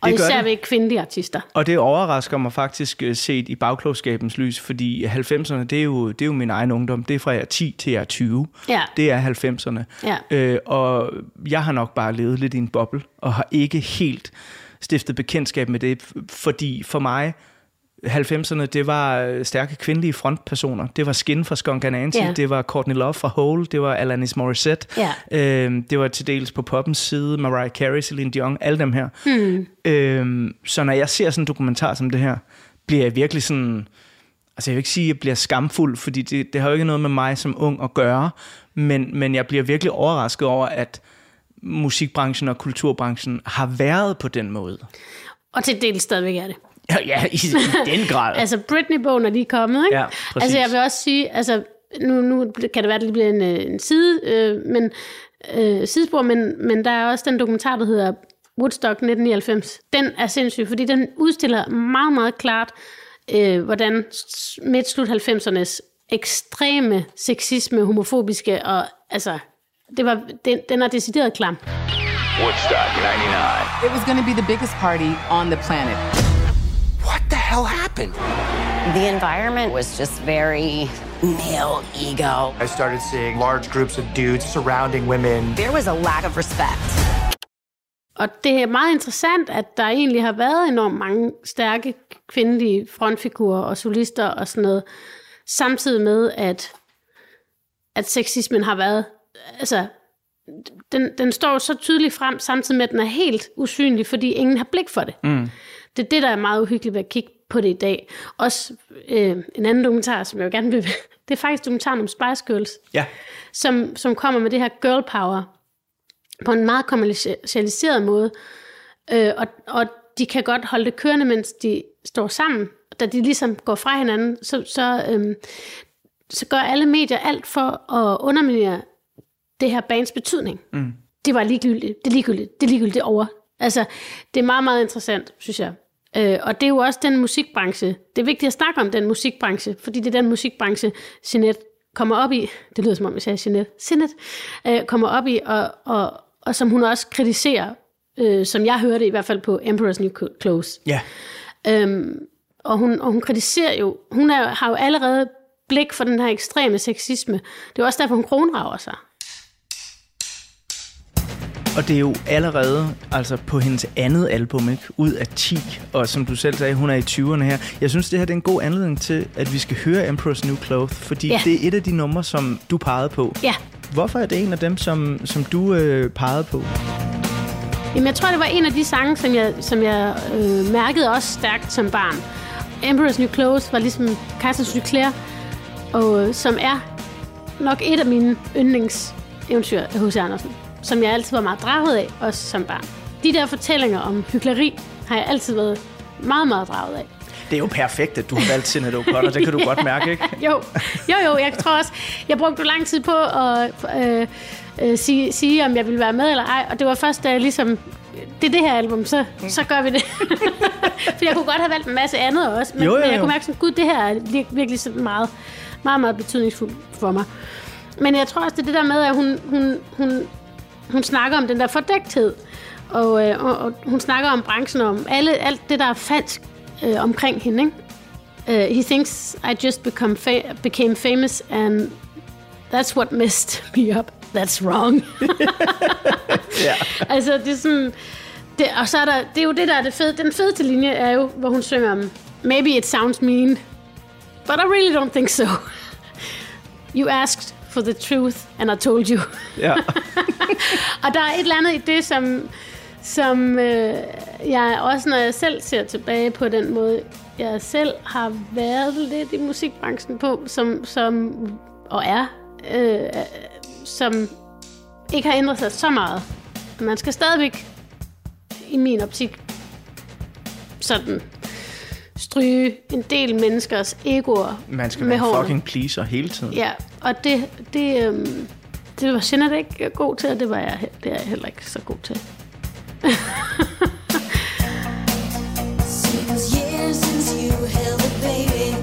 Og især det. ved kvindelige artister. Og det overrasker mig faktisk øh, set i bagklogskabens lys, fordi 90'erne, det er, jo, det er jo min egen ungdom. Det er fra jeg er 10 til jeg er 20. Ja. Det er 90'erne. Ja. Øh, og jeg har nok bare levet lidt i en boble, og har ikke helt stiftet bekendtskab med det, fordi for mig, 90'erne, det var øh, stærke kvindelige frontpersoner. Det var Skin fra Skunk Anansi, Ja. det var Courtney Love fra Hole, det var Alanis Morissette, Ja. øh, det var til dels på poppens side, Mariah Carey, Celine Dion, alle dem her. Hmm. Øh, så når jeg ser sådan en dokumentar som det her, bliver jeg virkelig sådan... Altså jeg vil ikke sige, at jeg bliver skamfuld, fordi det, det har jo ikke noget med mig som ung at gøre, men, men jeg bliver virkelig overrasket over, at musikbranchen og kulturbranchen har været på den måde. Og til del stadigvæk er det. Ja, i, i den grad. Altså Britney-bogen er lige kommet, ikke? Ja, præcis. Altså jeg vil også sige, altså nu, nu kan det være, at det bliver en, øh, en side, øh, men, øh, sidespor, men, men der er også den dokumentar, der hedder Woodstock 1999, den er sindssyg, fordi den udstiller meget, meget klart, øh, hvordan midt-slut 90'ernes ekstreme sexisme, homofobiske, og altså, det var, den, den er decideret klam. Woodstock 99. It was going to be the biggest party on the planet. Hell happened? The environment was just very male ego. I started seeing large groups of dudes surrounding women. There was a lack of respect. Og det er meget interessant, at der egentlig har været enormt mange stærke kvindelige frontfigurer og solister og sådan noget, samtidig med, at, at sexismen har været, altså, den, den står så tydeligt frem, samtidig med, at den er helt usynlig, fordi ingen har blik for det. Mm. Det er det, der er meget uhyggeligt ved at kigge på det i dag. Også øh, en anden dokumentar, som jeg jo gerne vil... Det er faktisk dokumentaren om Spice Girls, Ja. som, som kommer med det her girl power på en meget kommercialiseret måde. Øh, og, og de kan godt holde det kørende, mens de står sammen. Da de ligesom går fra hinanden, så, så, øhm, så gør alle medier alt for at underminere det her bands betydning. Mm. Det var ligegyldigt, det er ligegyldigt, det er ligegyldigt er over. Altså, det er meget, meget interessant, synes jeg. Øh, og det er jo også den musikbranche. Det er vigtigt at snakke om den musikbranche, fordi det er den musikbranche, Jeanette kommer op i. Det lyder som om, jeg sagde Jeanette. Jeanette øh, kommer op i, og, og, og som hun også kritiserer, øh, som jeg hørte i hvert fald på Emperor's New Clothes. Ja. Øhm, og, hun, og hun kritiserer jo, hun er, har jo allerede blik for den her ekstreme sexisme. Det er også derfor, hun kronrager sig. Og det er jo allerede altså på hendes andet album, ikke? Ud af 10. Og som du selv sagde, hun er i 20'erne her. Jeg synes, det her det er en god anledning til, at vi skal høre Emperor's New Clothes, fordi Ja. det er et af de numre, som du pegede på. Ja, Hvorfor er det en af dem, som, som du øh, pegede på? Jamen, jeg tror, det var en af de sange, som jeg, som jeg øh, mærkede også stærkt som barn. Emperor's New Clothes var ligesom Kaiser's New Claire, og, øh, som er nok et af mine yndlingseventyr af H.C. Andersen, som jeg altid var meget draget af, også som barn. De der fortællinger om hyggeleri har jeg altid været meget, meget draget af. Det er jo perfekt, at du har valgt Sinead O'Connor. Det kan du godt mærke, ikke? Jo, jo, jo, jeg tror også, jeg brugte jo lang tid på at øh, øh, sige, sige, om jeg ville være med eller ej, og det var først, da jeg ligesom, det er det her album, så, så gør vi det. For jeg kunne godt have valgt en masse andet også, men, Jo, jo, men jeg jo. kunne mærke sådan, gud, det her er vir- virkelig sådan meget, meget, meget betydningsfuldt for mig. Men jeg tror også, det er det der med, at hun, hun, hun, hun snakker om den der fordækthed, og, øh, og, og hun snakker om branchen, om alle, alt det, der er falsk øh, omkring hende, ikke? Uh, he thinks I just become fa- became famous, and that's what messed me up. That's wrong. Ja. altså, det er sådan... Det, og så er der, det er jo det, der er det fede. Den fedeste linje er jo, hvor hun synger om, Maybe it sounds mean, but I really don't think so. You asked for the truth, and I told you. ja. Og der er et eller andet i det, som, som øh, jeg også, når jeg selv ser tilbage på den måde, jeg selv har været lidt i musikbranchen på, som, som og er, øh, som ikke har ændret sig så meget. Man skal stadigvæk, i min optik, sådan stryge en del menneskers egoer Man skal med være hårene. fucking pleaser hele tiden. Ja, og det, det, øhm, det var Jeanette ikke god til, og det var jeg, det er jeg heller ikke så god til. Seems years since you held a baby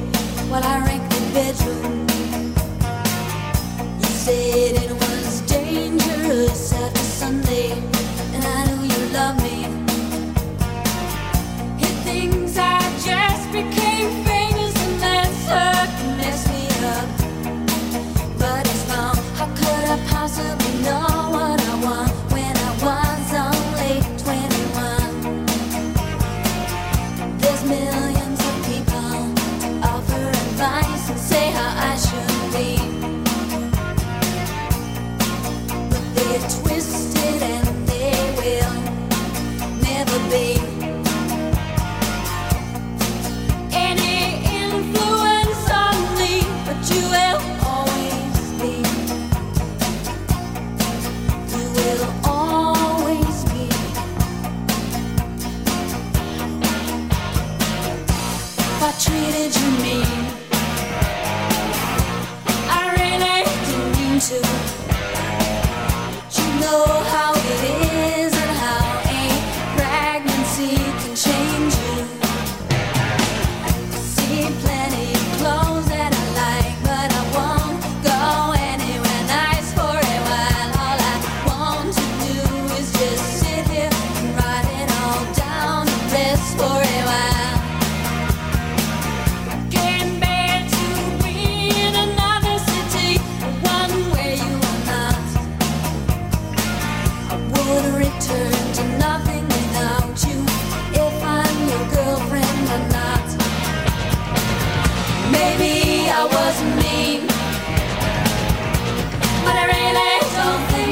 while I ranked the bedroom. You said it was dangerous after Sunday,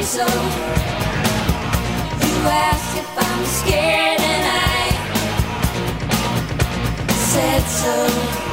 so. You ask if I'm scared, and I said so.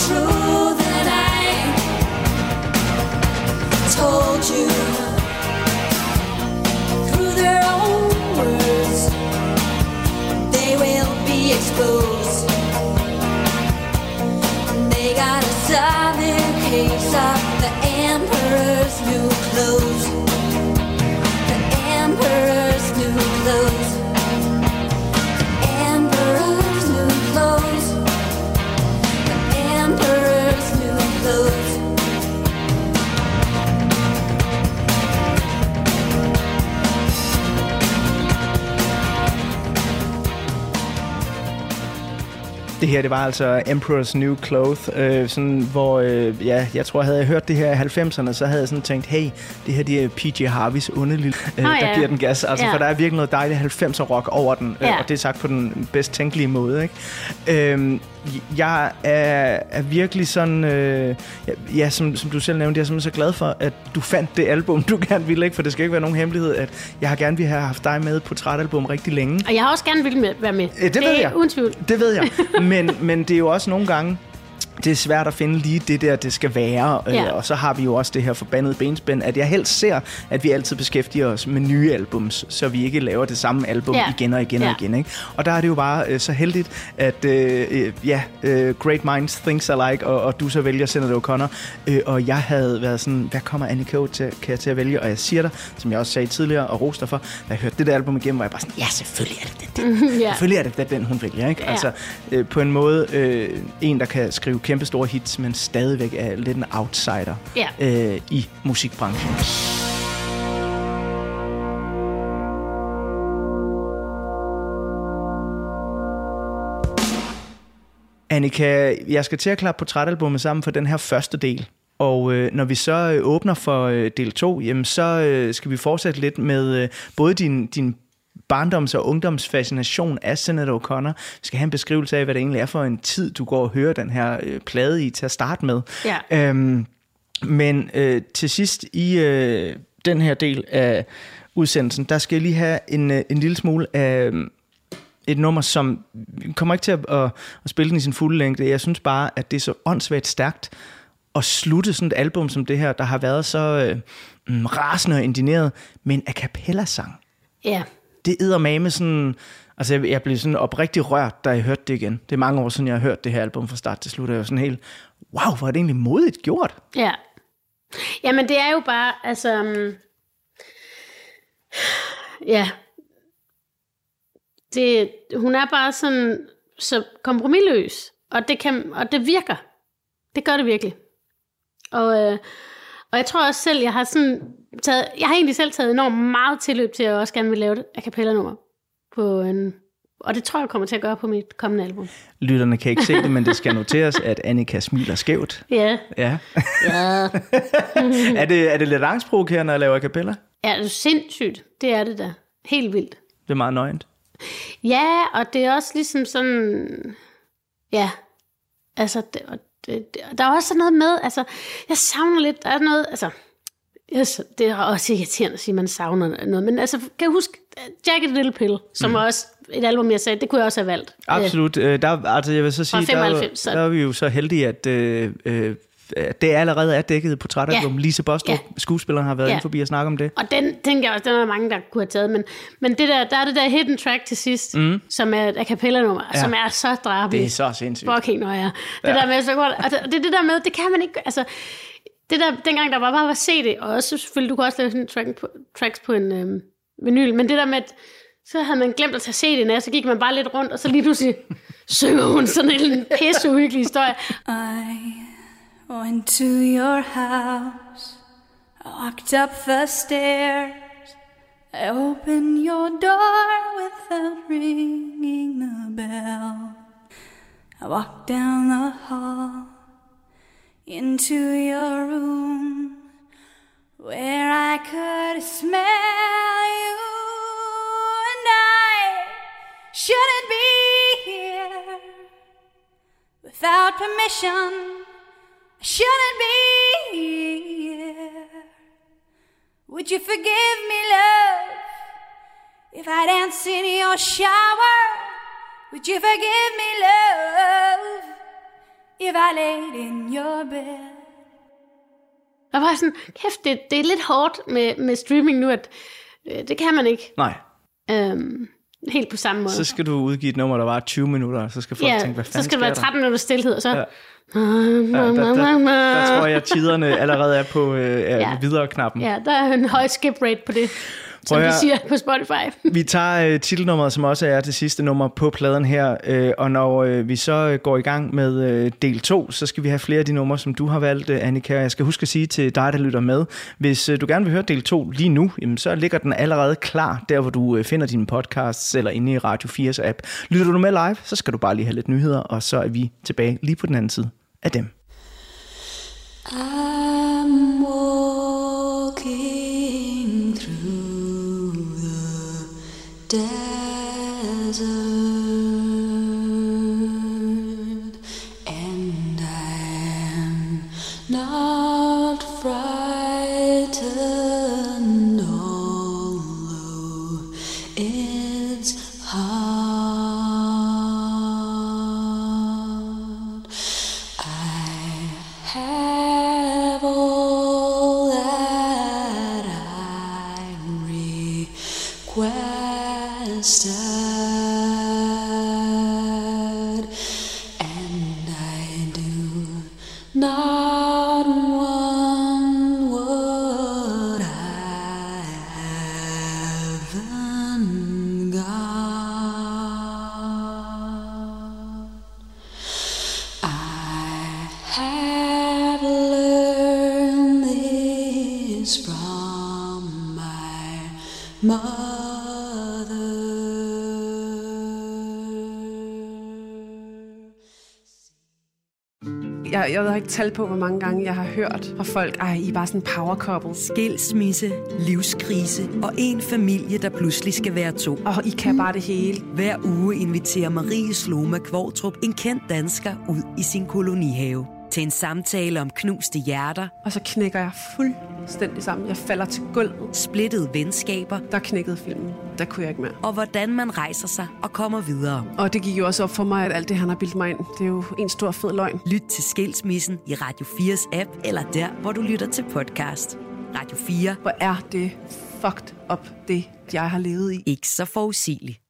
told you through their own words they will be exposed. They got a southern case of the emperor's new clothes. Det her, det var altså Emperor's New Cloth, øh, sådan, hvor, øh, ja, jeg tror, havde jeg hørt det her i 90'erne, så havde jeg sådan tænkt, hey, det her, det er PJ Harveys underlige, øh, der ja. giver den gas. Altså, Ja. for der er virkelig noget dejligt 90'er rock over den, øh, Ja. og det er sagt på den bedst tænkelige måde, ikke? Øhm, jeg er, er virkelig sådan, øh, ja, som, som du selv nævnte, jeg er simpelthen så glad for, at du fandt det album, du gerne ville, ikke? For det skal ikke være nogen hemmelighed, at jeg har gerne ville have haft dig med på trætalbum rigtig længe. Og jeg har også gerne ville med, være med. Øh, det ved er jeg. uden tvivl. Det ved jeg. Men, men det er jo også nogle gange, det er svært at finde lige det der, det skal være. Ja. Øh, og så har vi jo også det her forbandede benspænd, at jeg helst ser, at vi altid beskæftiger os med nye albums, så vi ikke laver det samme album Ja. igen og igen Ja. og igen. Ikke? Og der er det jo bare øh, så heldigt, at øh, øh, ja, øh, Great Minds Things Alike, og, og du så vælger Senator O'Connor. Øh, og jeg havde været sådan, hvad kommer Annie K til, kan jeg til at vælge? Og jeg siger dig, som jeg også sagde tidligere, og roste for, da jeg hørte det der album igennem, var jeg bare sådan, ja, selvfølgelig er det det. ja. Selvfølgelig er det den, hun vælger, ikke? Ja. Altså, øh, på en måde øh, en, der kan skrive kæmpe store hits, men stadigvæk er lidt en outsider Ja. øh, i musikbranchen. Annika, jeg skal til at klappe portrætalbummet sammen for den her første del. Og øh, når vi så øh, åbner for øh, del 2, jamen, så øh, skal vi fortsætte lidt med øh, både din, din barndoms- og ungdomsfascination af Senator O'Connor. Vi skal have en beskrivelse af, hvad det egentlig er for en tid, du går og hører den her øh, plade i til at starte med. Ja. Øhm, men øh, til sidst i øh, den her del af udsendelsen, der skal jeg lige have en, øh, en lille smule af øh, et nummer, som kommer ikke til at, at, at spille den i sin fulde længde. Jeg synes bare, at det er så åndssvagt stærkt at slutte sådan et album som det her, der har været så øh, mm, rasende og indineret med en a cappella-sang. Ja. Det æder med sådan... Altså, jeg, jeg blev sådan oprigtig rørt, da jeg hørte det igen. Det er mange år siden, jeg har hørt det her album fra start til slut, og jeg var sådan helt, wow, hvor er det egentlig modigt gjort. Ja. Jamen, det er jo bare, altså... um, Ja. Det, hun er bare sådan så kompromilløs, og det, kan, og det virker. Det gør det virkelig. Og, øh, og jeg tror også selv, jeg har sådan taget, jeg har egentlig selv taget enormt meget tilløb til, at jeg også gerne vil lave et a cappella nummer på en, og det tror jeg kommer til at gøre på mit kommende album. Lytterne kan ikke se det, men det skal noteres, at Annika smiler skævt. Ja. Ja. Ja. er, det, er det lidt angstprovokerende at lave a cappella? Ja, det er sindssygt. Det er det da. Helt vildt. Det er meget nøgent. Ja, og det er også ligesom sådan... Ja, altså, det, det, det, der er også sådan noget med, altså, jeg savner lidt, der er noget, altså, yes, det er også irriterende at sige, at man savner noget, men altså, kan jeg huske Jagged Little Pill, som mm. også et album, jeg sagde, det kunne jeg også have valgt. Absolut. Øh, der, altså, jeg vil så sige, Fra der, 95, så- der er vi jo så heldige, at øh, øh, det allerede er dækket i portrætalbum. Ja. Lise Bostrup, Ja. skuespilleren, har været Ja. inde forbi og snakke om det. Og den tænker jeg også, den er der mange, der kunne have taget. Men, men det der, der er det der hidden track til sidst, Mm. som er et a cappella-nummer, Ja. som er så drabigt. Det er så sindssygt. Fucking når jeg. Det Ja. der med så godt, og det, og det er det der med, det kan man ikke, altså, det der, dengang der var bare var CD, og også selvfølgelig, du kunne også lave sådan track på, tracks på en øhm, vinyl, men det der med, at så havde man glemt at tage CD'en af, så gik man bare lidt rundt, og så lige pludselig synger hun sådan en pisse uhyggelig historie. I went to your house. I walked up the stairs. I opened your door without ringing the bell. I walked down the hall into your room where I could smell you and I shouldn't be here without permission. Shouldn't be here. Would you forgive me, love, if I dance in your shower? Would you forgive me, love, if I laid in your bed? Jeg var sådan, kæft, det, det er lidt hårdt med, med streaming nu, at øh, det kan man ikke Nej, øhm, helt på samme måde. så skal du udgive et nummer, der var 20 minutter, så skal folk ja, tænke, hvad så fanden skal der være sker 13 minutter stillhed, og så... Ja. Ja. Ja, der, der, der tror jeg, at tiderne allerede er på øh. Ja. videre-knappen. Ja, der er en høj skip rate på det, som Prøv de siger på Spotify. Vi tager øh, titelnummeret, som også er det sidste nummer på pladen her, øh, og når øh, vi så øh, går i gang med øh, del 2, så skal vi have flere af de numre, som du har valgt, øh, Annika. Jeg skal huske at sige til dig, der lytter med, hvis øh, du gerne vil høre del 2 lige nu, jamen, så ligger den allerede klar, der hvor du øh, finder dine podcasts, eller inde i Radio 4's app. Lytter du med live, så skal du bare lige have lidt nyheder, og så er vi tilbage lige på den anden side af dem. I'm love. Jeg, jeg har ikke tal på, hvor mange gange jeg har hørt fra folk, ej, I er bare sådan power couple. Skilsmisse, livskrise og en familie, der pludselig skal være to. Og I kan bare det hele. Hver uge inviterer Marie Sloma Kvartrup en kendt dansker ud i sin kolonihave til en samtale om knuste hjerter, Og så knækker jeg fuldstændig sammen. Jeg falder til gulvet. splittede venskaber Der knækkede filmen. Der kunne jeg ikke mere. og hvordan man rejser sig og kommer videre. Og det gik jo også op for mig, at alt det, han har bildt mig ind, det er jo en stor fed løgn. Lyt til Skilsmissen i Radio 4's app eller der, hvor du lytter til podcast. Radio 4. Hvor er det fucked up, det jeg har levet i. Ikke så forudsigeligt.